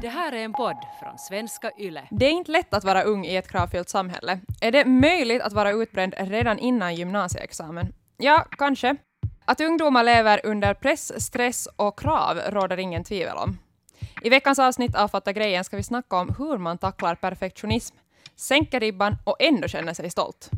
Det här är en podd från svenska YLE. Det är inte lätt att vara ung i ett kravfyllt samhälle. Är det möjligt att vara utbränd redan innan gymnasieexamen? Ja, kanske. Att ungdomar lever under press, stress och krav råder ingen tvivel om. I veckans avsnitt av Fatta grejen ska vi snacka om hur man tacklar perfektionism, sänker ribban och ändå känner sig stolt.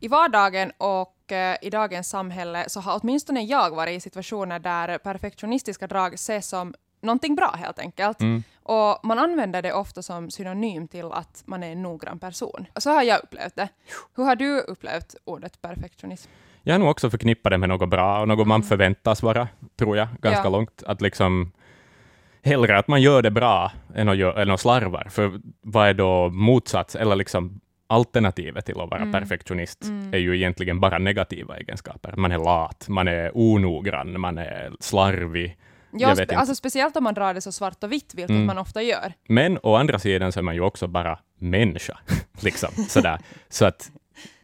I vardagen och eh, i dagens samhälle så har åtminstone jag varit i situationer där perfektionistiska drag ses som någonting bra helt enkelt. Mm. Och man använder det ofta som synonym till att man är en noggrann person. Så har jag upplevt det. Hur har du upplevt ordet perfektionism? Jag har nog också förknippat det med något bra och något man förväntas vara, tror jag, ganska Ja. långt. Att liksom hellre att man gör det bra än att, gör, än att slarvar. För vad är då motsats, eller liksom alternativet till att vara Mm. perfektionist är ju egentligen bara negativa egenskaper. Man är lat, man är onoggrann, man är slarvig. Ja, spe- alltså speciellt om man drar det så svart och vitt, vilket Mm. man ofta gör. Men å andra sidan så är man ju också bara människa. liksom, sådär. Så att,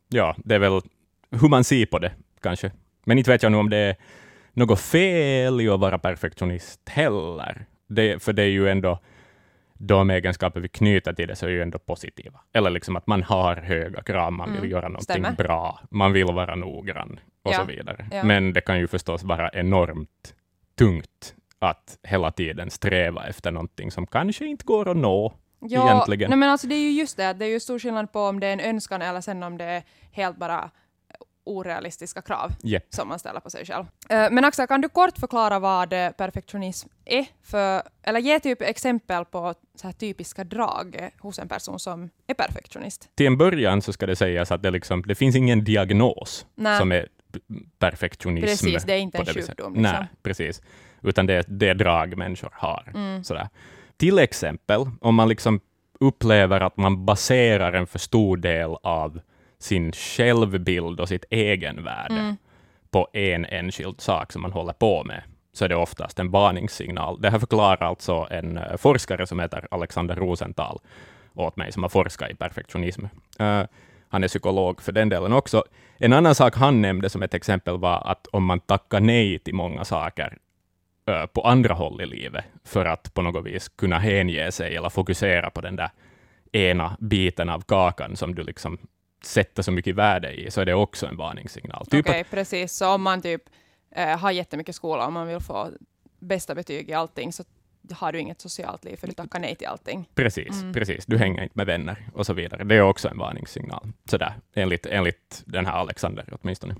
ja, det är väl hur man ser på det, kanske. Men inte vet jag nu om det är något fel i att vara perfektionist heller. Det, för det är ju ändå de egenskaper vi knyter till det, så är ju ändå positiva. Eller liksom att man har höga krav, man vill Mm, göra någonting stämmer. bra, man vill vara noggrann och Ja, så vidare. ja. Men det kan ju förstås vara enormt tungt att hela tiden sträva efter någonting som kanske inte går att nå Ja, egentligen. Nej, men alltså det är ju just det, det är ju stor skillnad på om det är en önskan eller sen om det är helt bara orealistiska krav Ja. som man ställer på sig själv. Eh, Men Axel, kan du kort förklara vad eh, perfektionism är? För, eller ge typ exempel på så här typiska drag hos en person som är perfektionist. Till en början så ska det sägas att det, liksom, det finns ingen diagnos Nej. som är perfektionism. Precis, det är inte en sjukdom, liksom. Nej, precis. Utan det är det drag människor har. Mm. Sådär. Till exempel, om man liksom upplever att man baserar en för stor del av sin självbild och sitt egenvärde Mm. på en enskild sak som man håller på med, så är det oftast en varningssignal. Det här förklarar alltså en eh, forskare som heter Alexander Rosenthal åt mig, som har forskat i perfektionism. Eh, han är psykolog för den delen också. En annan sak han nämnde som ett exempel var att om man tackar nej till många saker eh, på andra håll i livet, för att på något vis kunna hänge sig eller fokusera på den där ena biten av kakan som du liksom sätter så mycket värde i, så är det också en varningssignal. Typ Okej, precis. Så om man typ eh, har jättemycket skola och man vill få bästa betyg i allting så har du inget socialt liv för du tackar nej till allting. Precis, Mm. precis. Du hänger inte med vänner och så vidare. Det är också en varningssignal. Sådär, enligt, enligt den här Alexander åtminstone.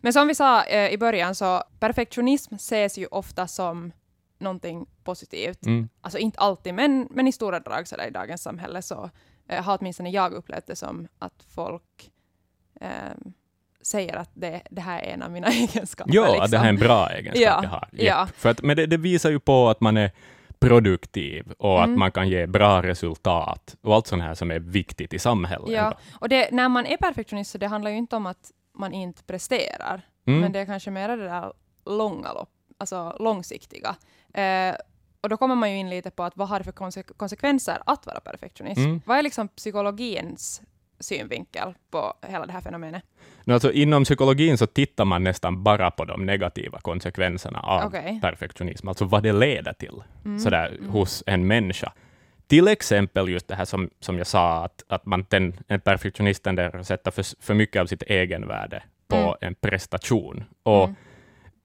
Men som vi sa eh, i början så perfektionism ses ju ofta som någonting positivt. Mm. Alltså inte alltid, men, men i stora drag så där, i dagens samhälle så eh, har åtminstone jag upplevt det som att folk eh, säger att det, det här är en av mina egenskaper. Ja, liksom. det här är en bra egenskap Ja, jag har. ja. För att, men det, det visar ju på att man är produktiv och Mm. att man kan ge bra resultat och allt sånt här som är viktigt i samhället. Ja, ändå. och det, när man är perfektionist så det handlar ju inte om att man inte presterar, Mm. men det är kanske mer det där långa lopp, alltså långsiktiga. Eh, och då kommer man ju in lite på att vad har det för konse- konsekvenser att vara perfektionist? Mm. Vad är liksom psykologins synvinkel på hela det här fenomenet? Nu alltså, inom psykologin så tittar man nästan bara på de negativa konsekvenserna av Okej. perfektionism, alltså vad det leder till Mm. sådär, Mm. hos en människa. Till exempel just det här som, som jag sa, att, att man ten, en perfektionist tenderar att sätta för, för mycket av sitt egenvärde på Mm. en prestation. Och Mm.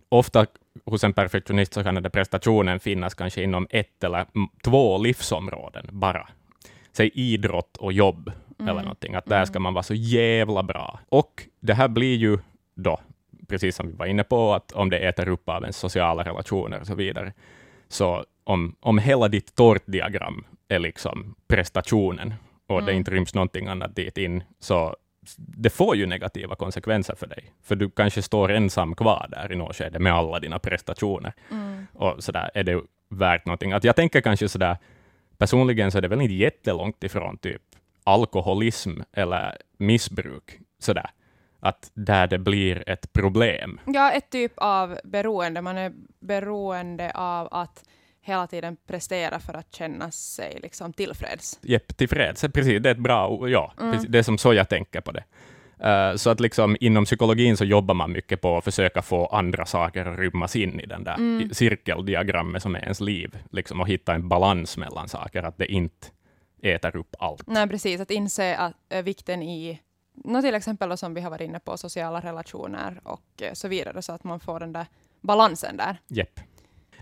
ofta hos en perfektionist så kan den där prestationen finnas kanske inom ett eller mm, två livsområden bara. Säg idrott och jobb eller Mm. någonting, att där ska man vara så jävla bra. Och det här blir ju då, precis som vi var inne på, att om det äter upp av ens sociala relationer och så vidare, så om, om hela ditt tårtdiagram är liksom prestationen och det Mm. inte ryms någonting annat dit in, så det får ju negativa konsekvenser för dig. För du kanske står ensam kvar där i något skede med alla dina prestationer. Mm. Och så där är det värt någonting. Att jag tänker kanske så där, personligen så är det väl inte jättelångt ifrån typ alkoholism eller missbruk, så där. Att där det blir ett problem. Ja, ett typ av beroende. Man är beroende av att hela tiden prestera för att känna sig liksom tillfreds. Jepp, tillfreds. Precis, det är ett bra. Ja, Mm. det är som så jag tänker på det. Eh, så att liksom inom psykologin så jobbar man mycket på att försöka få andra saker att rymmas in i den där Mm. cirkeldiagrammet som är ens liv, liksom, och hitta en balans mellan saker, att det inte äter upp allt. Nej, precis. Att inse att, äh, vikten i, nå, till exempel då, som vi har varit inne på, sociala relationer och eh, så vidare, så att man får den där balansen där. Jepp.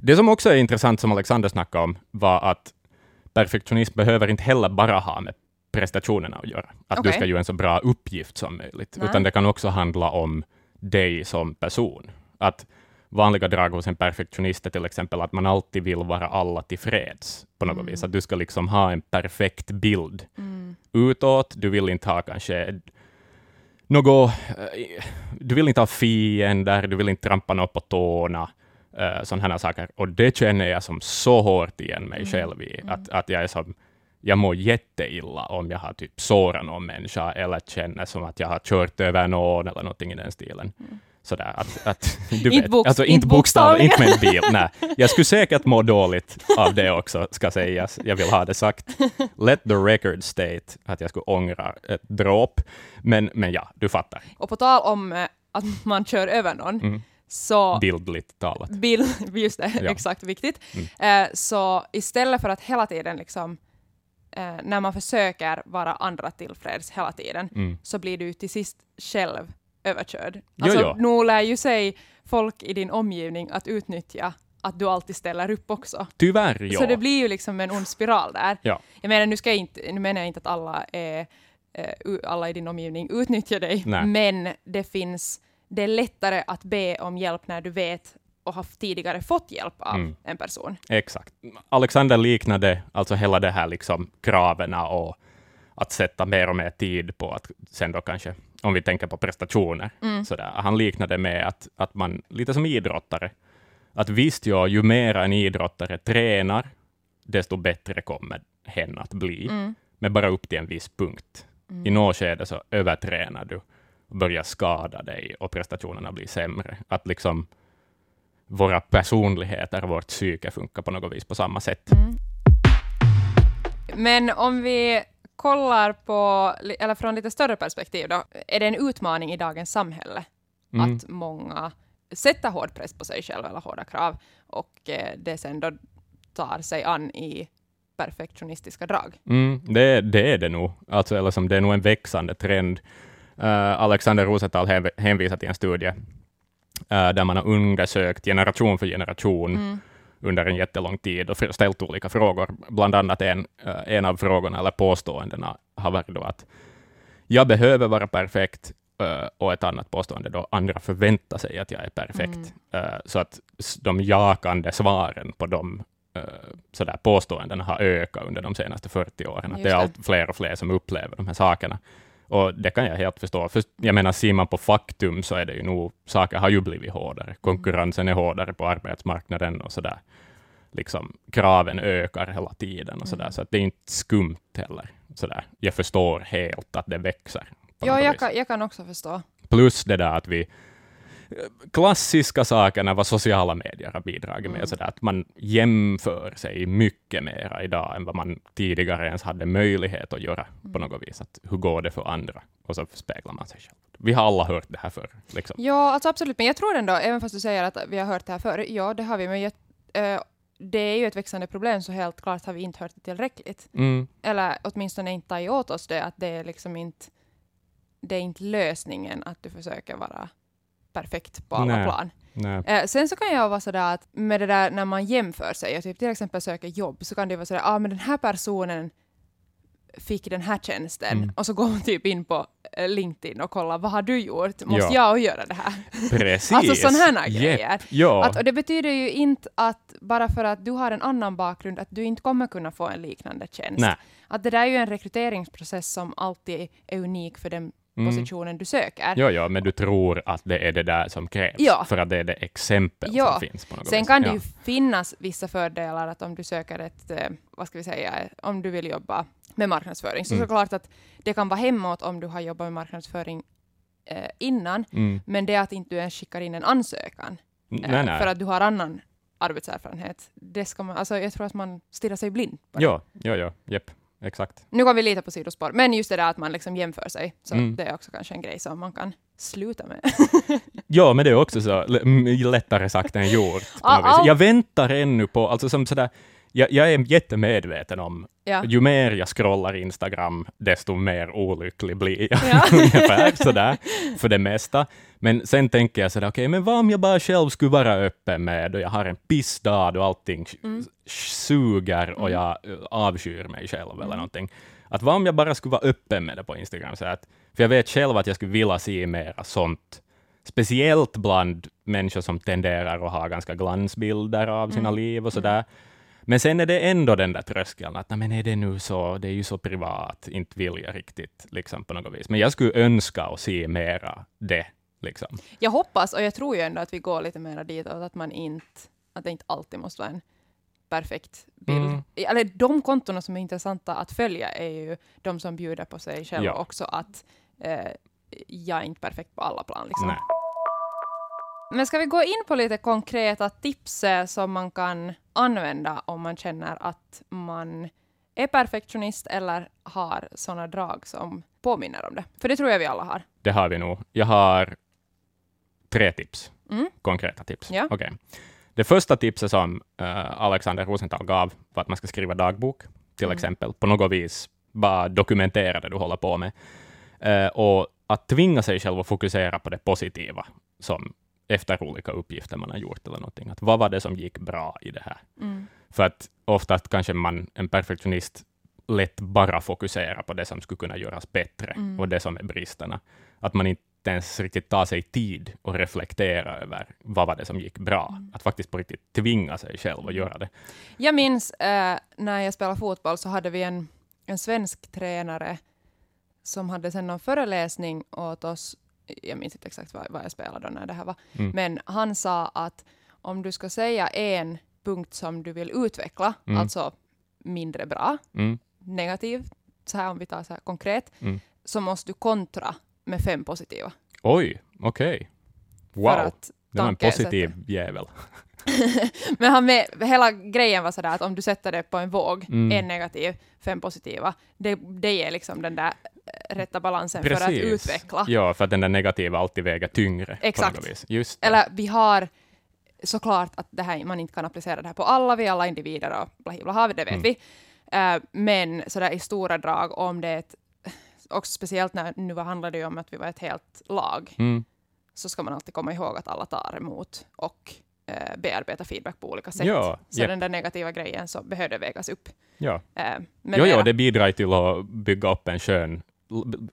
Det som också är intressant, som Alexander snackade om, var att perfektionism behöver inte heller bara ha med prestationerna att göra. Att du Okej. ska göra en så bra uppgift som möjligt, Nej. utan det kan också handla om dig som person. Att vanliga drag hos en perfektionist är till exempel att man alltid vill vara alla tillfreds på något Mm. vis. Att du ska liksom ha en perfekt bild utåt. Du vill inte ha kanske något... eh, Du vill inte ha fiender, du vill inte trampa något på tårna, uh, sådana här saker. Och det känner jag som så hårt igen mig Mm. själv i. Att, att jag är som... Jag mår jätteilla om jag har typ sårat någon människa eller känner som att jag har kört över någon eller någonting i den stilen. Sådär, att, att, du Mm. Vet, alltså inte bokstavligen, inte med en bil. Nej. Jag skulle säkert må dåligt av det också, ska sägas. Jag vill ha det sagt. Let the record state att jag skulle ångra ett dråp. Men, men ja, du fattar. Och på tal om eh, att man kör över någon, Mm. Så Bildligt talat. bild, just det, Ja. exakt viktigt. Mm. Eh, så istället för att hela tiden liksom, eh, när man försöker vara andra tillfreds hela tiden, Mm. så blir du till sist själv överkörd. Alltså, jo. nu lär ju sig folk i din omgivning att utnyttja att du alltid ställer upp också. Tyvärr, ja. Så det blir ju liksom en ond spiral där. Ja. Jag menar, nu, ska inte, nu menar jag inte att alla, är, eh, alla i din omgivning utnyttjar dig, Nej. men det finns, det är lättare att be om hjälp när du vet och har tidigare fått hjälp av Mm. en person. Exakt. Alexander liknade alltså hela det här liksom kraven och att sätta mer och mer tid på att sen då kanske, om vi tänker på prestationer, Mm. sådär, han liknade med att, att man, lite som idrottare, att visst, ja, ju mer en idrottare tränar, desto bättre kommer hen att bli, Mm. men bara upp till en viss punkt. I något skede så övertränar du börjar skada dig och prestationerna blir sämre. Att liksom våra personligheter och vårt psyke funkar på något vis på samma sätt. Mm. Men om vi kollar på, eller från lite större perspektiv då, är det en utmaning i dagens samhälle Mm. att många sätter hård press på sig själva eller hårda krav och eh, det sen då tar sig an i perfektionistiska drag. Mm, det, det är det nog. Alltså, eller som det är nog en växande trend. Eh, Alexander Rosenthal hänv- hänvisar till en studie eh, där man har undersökt generation för generation Mm. under en jättelång tid och ställt olika frågor. Bland annat en, eh, en av frågorna eller påståendena har varit då att jag behöver vara perfekt och ett annat påstående då andra förväntar sig att jag är perfekt. Mm. Så att de jakande svaren på de sådär påståendena har ökat under de senaste 40 åren. Att det är allt fler och fler som upplever de här sakerna. Och det kan jag helt förstå. För jag menar, ser man på faktum så är det ju nog, saker har ju blivit hårdare. Konkurrensen är hårdare på arbetsmarknaden och sådär. Liksom, kraven ökar hela tiden och sådär. Mm. Så att det är inte skumt heller. Sådär. Jag förstår helt att det växer. Ja, jag kan, jag kan också förstå. Plus det där att vi klassiska sakerna vad sociala medier har bidragit med, Mm. att man jämför sig mycket mer idag än vad man tidigare ens hade möjlighet att göra Mm. på något vis. Att hur går det för andra? Och så speglar man sig själv. Vi har alla hört det här förr. Liksom. Ja, alltså absolut. Men jag tror ändå, även fast du säger att vi har hört det här förr, ja, det har vi, men jag, eh, det är ju ett växande problem, så helt klart har vi inte hört det tillräckligt. Mm. Eller åtminstone inte tagit åt oss det, att det är liksom inte, det är inte lösningen att du försöker vara perfekt på alla Nej. plan. Nej. Eh, sen så kan jag vara sådär att med det där när man jämför sig och typ till exempel söker jobb så kan det vara sådär, ja ah, men den här personen fick den här tjänsten Mm. och så går man typ in på eh, LinkedIn och kollar vad har du gjort? Måste Ja. jag göra det här? Precis. Alltså sådana här grejer. Ja. Att, och det betyder ju inte att bara för att du har en annan bakgrund att du inte kommer kunna få en liknande tjänst. Nej. Att det där är ju en rekryteringsprocess som alltid är unik för den Mm. positionen du söker. Ja, ja, men du tror att det är det där som krävs, Ja. för att det är det exempel Ja. som finns. På något Sen vis. kan det ja. ju finnas vissa fördelar att om du söker ett, eh, vad ska vi säga, om du vill jobba med marknadsföring, så Mm. såklart att det kan vara hemåt om du har jobbat med marknadsföring eh, innan, Mm. men det att inte du ens skickar in en ansökan Nej, eh, nej. för att du har annan arbetserfarenhet. Det ska man, alltså jag tror att man stirrar sig blind det. Ja, ja, ja, jepp, exakt. Nu går vi lite på sidospår, men just det där att man liksom jämför sig, så Mm. det är också kanske en grej som man kan sluta med. Ja, men det är också så lättare sagt än gjort. På vis. ja. Jag väntar ännu på, alltså som sådär, jag, jag är jättemedveten om, ja. ju mer jag scrollar Instagram, desto mer olycklig blir jag. Ja. Ungefär sådär, för det mesta. Men sen tänker jag sådär, okej, men vad om jag bara själv skulle vara öppen med, och jag har en pissdag och allting Mm. suger och jag eh, avskyr mig själv eller någonting. Att vad om jag bara skulle vara öppen med det på Instagram? Så att, för jag vet själv att jag skulle vilja se mera sånt, speciellt bland människor som tenderar att ha ganska glansbilder av sina liv och sådär. Men sen är det ändå den där tröskeln att men är det nu så, det är ju så privat, inte vill jag riktigt liksom på något vis. Men jag skulle önska att se mera det. Liksom. Jag hoppas, och jag tror ju ändå att vi går lite mer ditåt, att man inte, att det inte alltid måste vara en perfekt bild. Mm. Eller de kontona som är intressanta att följa är ju de som bjuder på sig själva Ja. också, att eh, jag är inte perfekt på alla plan. Liksom. Nej. Men ska vi gå in på lite konkreta tips eh, som man kan använda om man känner att man är perfektionist eller har sådana drag som påminner om det? För det tror jag vi alla har. Det har vi nog. Jag har tre tips, Mm. konkreta tips. Ja. Okej. Det första tipset som eh, Alexander Rosenthal gav var att man ska skriva dagbok, till Mm. exempel. På något vis bara dokumentera det du håller på med. Eh, och att tvinga sig själv att fokusera på det positiva, som efter olika uppgifter man har gjort eller någonting. Att vad var det som gick bra i det här? Mm. För att ofta att kanske man, en perfektionist, lätt bara fokuserar på det som skulle kunna göras bättre Mm. och det som är bristerna. Att man inte ens riktigt tar sig tid och reflektera över vad var det som gick bra. Mm. Att faktiskt på riktigt tvinga sig själv att göra det. Jag minns eh, när jag spelade fotboll så hade vi en, en svensk tränare som hade sen någon föreläsning åt oss. Jag minns inte exakt vad, vad jag spelade då när det här var. Mm. Men han sa att om du ska säga en punkt som du vill utveckla, Mm. alltså mindre bra, Mm. negativ, så här om vi tar så här konkret, Mm. så måste du kontra med fem positiva. Oj, okej. För Wow, att det var en positiv jävel. Men han med, hela grejen var sådär att om du sätter det på en våg, Mm. en negativ, fem positiva, det, det ger liksom den där rätta balansen för att utveckla. Ja, för att den där negativa alltid väger tyngre. Exakt. Eller vi har såklart att det här, man inte kan applicera det här på alla, vi är alla individer och bla bla, bla det vet Mm. vi. Eh, men sådär i stora drag, om det är ett, också speciellt när nu handlar det ju om att vi var ett helt lag, Mm. så ska man alltid komma ihåg att alla tar emot och eh, bearbetar feedback på olika sätt. Ja, så japp. den där negativa grejen så behöver vägas upp. Ja. Eh, men Jo, jo, det bidrar till att bygga upp en skön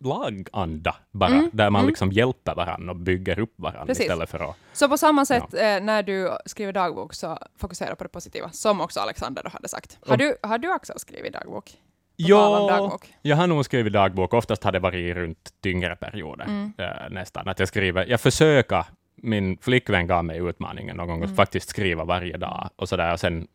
laganda bara, Mm, där man mm. liksom hjälper varandra och bygger upp varandra Precis. istället för att... Så på samma sätt eh, när du skriver dagbok så fokusera på det positiva, som också Alexander då hade sagt. Har du, har du också skrivit dagbok? Ja, dagbok. jag har nog skrivit dagbok. Oftast har det varit runt tyngre perioder Mm. eh, nästan. Att jag skriver, jag försöker, min flickvän gav mig utmaningen någon gång Mm. att faktiskt skriva varje dag och sådär. Och sen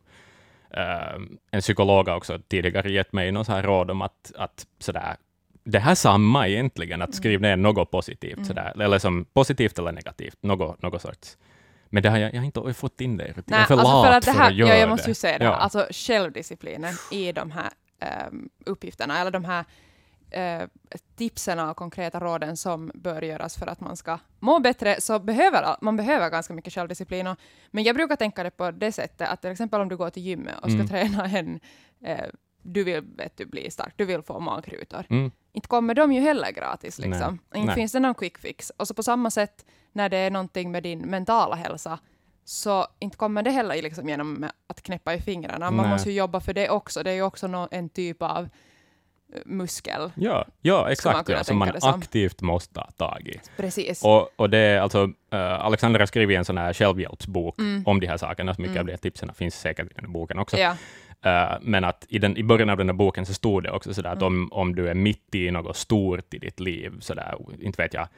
Uh, en psykolog har också tidigare gett mig någon så här råd om att, att sådär, det här samma egentligen, Mm. att skriva ner något positivt, sådär, eller som positivt eller negativt, något, något sorts. Men det har jag, jag har inte fått in det. Jag är för alltså lat för att det här, göra ja, jag måste ju säga det, Ja. alltså självdisciplinen i de här ehm, uppgifterna, eller de här eh, tipsen och konkreta råden som bör göras för att man ska må bättre, så behöver man behöver ganska mycket självdisciplin. Och, men jag brukar tänka det på det sättet att till exempel om du går till gymmet och ska Mm. träna en, eh, du vill vet du, bli stark, du vill få magrutor. Mm. Inte kommer de ju heller gratis. Liksom. Nej. Inte Nej. finns det någon quick fix. Och så på samma sätt när det är någonting med din mentala hälsa, så inte kommer det heller liksom genom att knäppa i fingrarna. Man Nej. måste ju jobba för det också. Det är ju också nå- en typ av eh, muskel. Ja, ja man exakt. kunna Ja, som man som. aktivt måste ta tag i. Precis. Och, och det är alltså, uh, Alexander har skrivit en sån här självhjälpsbok Mm. om de här sakerna, så mycket Mm. av de här tipsen finns säkert i den boken också. ja. Eh, men att i, den, i början av den här boken så stod det också sådär att Mm. om, om du är mitt i något stort i ditt liv, sådär, inte vet jag,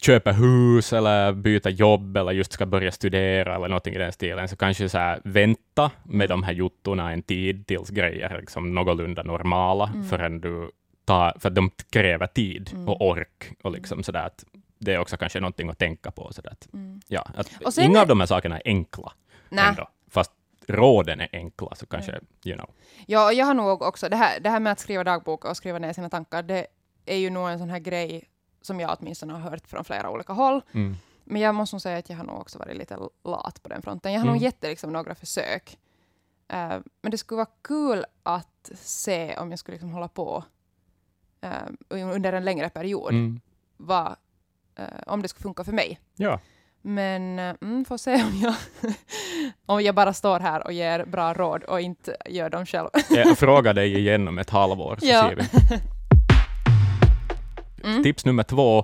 köpa hus eller byta jobb eller just ska börja studera eller någonting i den stilen, så kanske så här, vänta med de här jottorna en tid tills grejer är liksom någorlunda normala, Mm. förrän du tar, för att de kräver tid Mm. och ork och liksom sådär att det är också kanske någonting att tänka på. Sådär att, Mm. ja, att inga är- av de här sakerna är enkla. Nej, ändå. Råden är enkla, så kanske, you know. Ja, jag har nog också, det här, det här med att skriva dagbok och skriva ner sina tankar, det är ju nog en sån här grej som jag åtminstone har hört från flera olika håll. Mm. Men jag måste nog säga att jag har nog också varit lite lat på den fronten. Jag har Mm. nog gett det liksom några försök. Eh, men det skulle vara kul att se om jag skulle liksom hålla på eh, under en längre period. Mm. Vad, eh, om det skulle funka för mig. Ja. Men eh, mm, får se om jag, om jag bara står här och ger bra råd och inte gör dem själv. Jag frågar dig igen om ett halvår, så Ja. ser vi. Mm. Tips nummer två,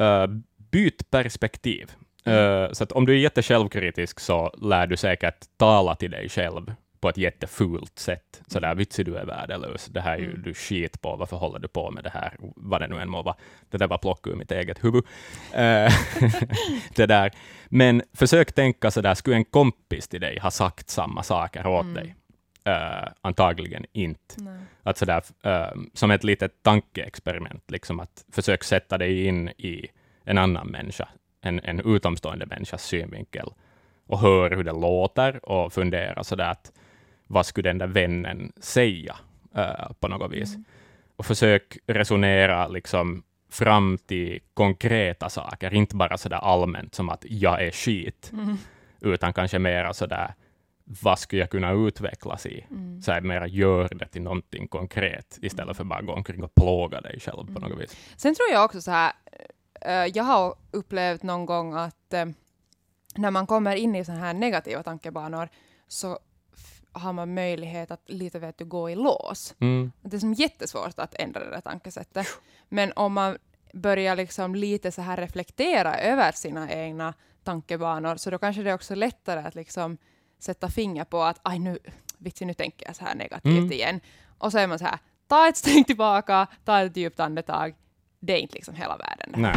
eh, byt perspektiv. Mm. Eh, så att om du är jättesjälvkritisk så lär du säkert tala till dig själv på ett jättefult sätt. Så där, vitsi du är värdelös, det här är ju Mm. du skit på, varför håller du på med det här, vad det nu än må vara. Det där var plockat ur mitt eget huvud. Eh, det där. Men försök tänka så där, skulle en kompis till dig ha sagt samma saker åt Mm. dig? Eh, antagligen inte Nej. att sådär, eh, som ett litet tankeexperiment, liksom att försök sätta dig in i en annan människa, en, en utomstående människas synvinkel, och hör hur det låter och fundera sådär att vad skulle den där vännen säga eh, på något vis? Mm. Och försök resonera liksom fram till konkreta saker, inte bara sådär allmänt som att jag är skit, Mm. utan kanske mera sådär vad skulle jag kunna utvecklas i? Mm. så här, mera gör det till någonting konkret istället för bara gå omkring och plåga dig själv på Mm. något vis. Sen tror jag också så här, eh, jag har upplevt någon gång att eh, när man kommer in i sådana här negativa tankebanor så har man möjlighet att lite vet du, gå i lås. Mm. Det är som jättesvårt att ändra det där tankesättet. Men om man börjar liksom lite så här reflektera över sina egna tankebanor så då kanske det är också lättare att liksom sätta finger på att aj nu, vitsi, nu tänker jag så här negativt Mm. igen. Och så är man så här, ta ett steg tillbaka, ta ett djupt andetag. Det är inte liksom hela världen. Nej.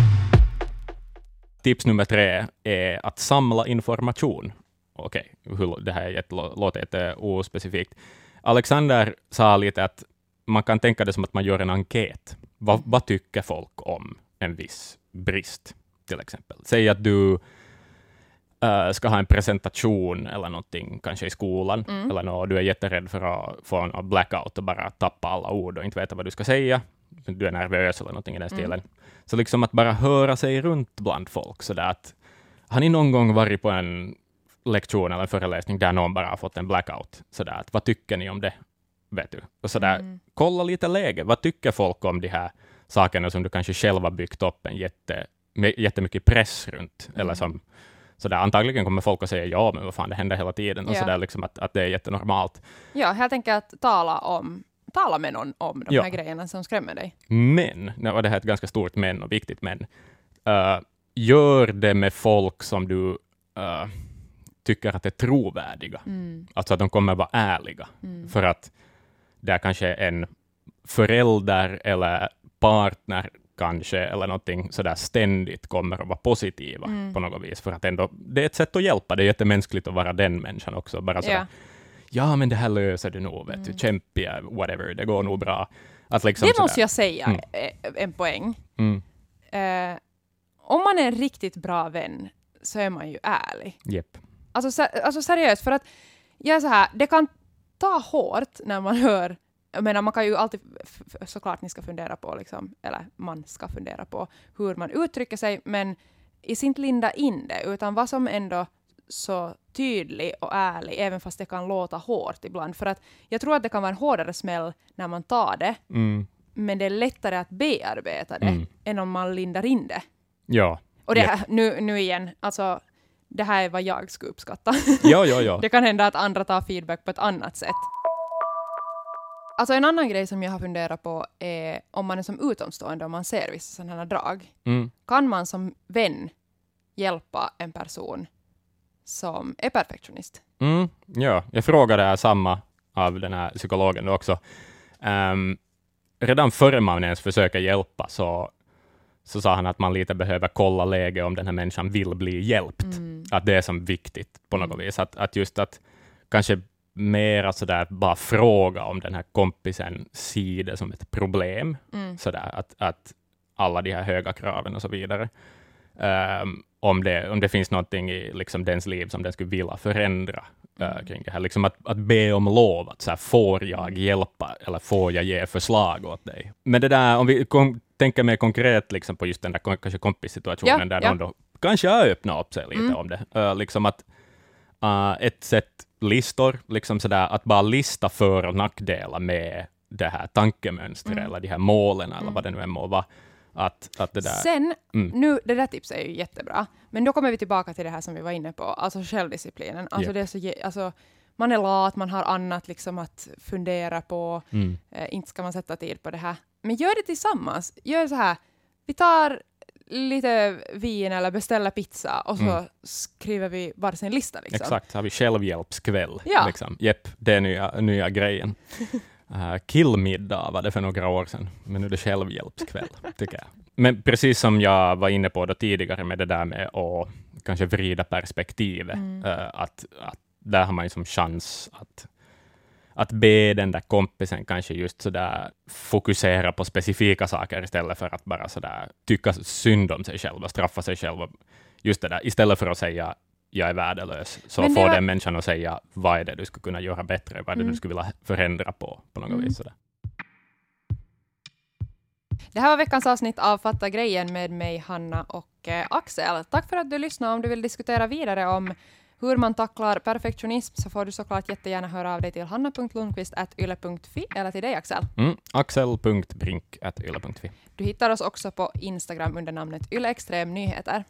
Tips nummer tre är att samla information. Okej, hur- det här är jätte, låter jätte ospecifikt. Alexander sa lite att man kan tänka det som att man gör en enkät. Vad, vad tycker folk om en viss brist, till exempel? Säg att du eh, ska ha en presentation eller någonting, kanske i skolan, Mm. eller nå, du är jätterädd för att få en blackout och bara tappa alla ord och inte veta vad du ska säga. Du är nervös eller någonting i den Mm. stilen. Så liksom att bara höra sig runt bland folk, så där att har ni någon gång varit på en lektion eller en föreläsning där någon bara har fått en blackout? Så där, att vad tycker ni om det? Vet du? Och så där, Mm. kolla lite läge. Vad tycker folk om de här sakerna som du kanske själv har byggt upp en jätte, med jättemycket press runt? Mm. Eller som, så där, antagligen kommer folk att säga ja, men vad fan, det händer hela tiden. Och Ja. så där, liksom att, att det är jättenormalt. Ja, helt enkelt tala, om, tala med någon om de Ja. här grejerna som skrämmer dig. Men, var det här ett ganska stort men och viktigt men, eh, gör det med folk som du eh, tycker att är trovärdiga. Mm. Alltså att de kommer vara ärliga. Mm. För att det är kanske en förälder eller partner kanske, eller någonting sådär ständigt kommer att vara positiva Mm. på något vis. För att ändå, det är ett sätt att hjälpa. Det är jättemänskligt att vara den människan också. Bara sådär, Ja. ja men det här löser du nog, vet du. Mm. Kämpiga, whatever, det går nog bra. Att liksom Det sådär- måste jag säga Mm. en poäng. Mm, Eh, om man är en riktigt bra vän så är man ju ärlig. jepp. Alltså, se- alltså seriöst, för att jag är så här, det kan ta hårt när man hör jag menar, man kan ju alltid, såklart ni ska fundera på, liksom, eller man ska fundera på hur man uttrycker sig, men i sin linda in det, utan vad som ändå så tydlig och ärlig, även fast det kan låta hårt ibland. För att jag tror att det kan vara en hårdare smäll när man tar det, Mm, men det är lättare att bearbeta det Mm. än om man lindar in det. ja. Och det här, nu, nu igen, alltså det här är vad jag skulle uppskatta. Ja, ja, ja. Det kan hända att andra tar feedback på ett annat sätt. Alltså en annan grej som jag har funderat på är om man är som utomstående, om man ser vissa sådana här drag. Mm, Kan man som vän hjälpa en person som är perfektionist? mm, ja. Jag frågade här samma av den här psykologen också. Ehm, redan före man ens försöker hjälpa så, så sa han att man lite behöver kolla läge om den här människan vill bli hjälpt. Mm. Att det är som viktigt på något Mm. vis. Att, att just att kanske mera sådär bara fråga om den här kompisen ser det som ett problem. Mm. Sådär, att, att alla de här höga kraven och så vidare. um, om, det, om det finns någonting i liksom, dens liv som den skulle vilja förändra uh, kring det här. Liksom att, att be om lov, att så här, får jag hjälpa eller får jag ge förslag åt dig? Men det där, om vi kom, tänker mer konkret liksom, på just den där kanske kompissituationen, Ja, där ja. någon då kanske har öppnat upp sig lite Mm. om det. Uh, liksom att uh, ett sätt listor, liksom sådär, att bara lista för och nackdelar med det här tankemönstret, Mm. eller de här målen, eller Mm. vad det nu än må vara. Att, att det där... Sen, Mm. nu, det där tipset är ju jättebra, men då kommer vi tillbaka till det här som vi var inne på, alltså självdisciplinen. Alltså Japp. det är så, alltså, man är lat, man har annat liksom att fundera på, Mm. eh, inte ska man sätta tid på det här. Men gör det tillsammans. Gör så här, vi tar lite vin eller beställer pizza och så Mm. skriver vi varsin lista. Liksom. Exakt, så har vi självhjälpskväll. Ja. Liksom. Jepp, det är nya, nya grejen. Uh, killmiddag var det för några år sedan, men nu är det självhjälpskväll, tycker jag. Men precis som jag var inne på tidigare med det där med att kanske vrida perspektivet, Mm. eh, att, att där har man ju som chans att, att be den där kompisen kanske just sådär fokusera på specifika saker istället för att bara sådär tycka synd om sig själv och straffa sig själv. Just det där, istället för att säga jag är värdelös, så får var- den människan att säga vad är det du skulle kunna göra bättre, vad är det Mm. du skulle vilja förändra på, på något Mm. vis. Sådär. Det här var veckans avsnitt av Fatta grejen med mig, Hanna och eh, Axel. Tack för att du lyssnade. Om du vill diskutera vidare om hur man tacklar perfektionism så får du såklart jättegärna höra av dig till hanna.lundqvist.yle.fi eller till dig Axel. Mm. Axel.brink.yle.fi. Du hittar oss också på Instagram under namnet ylextremnyheter.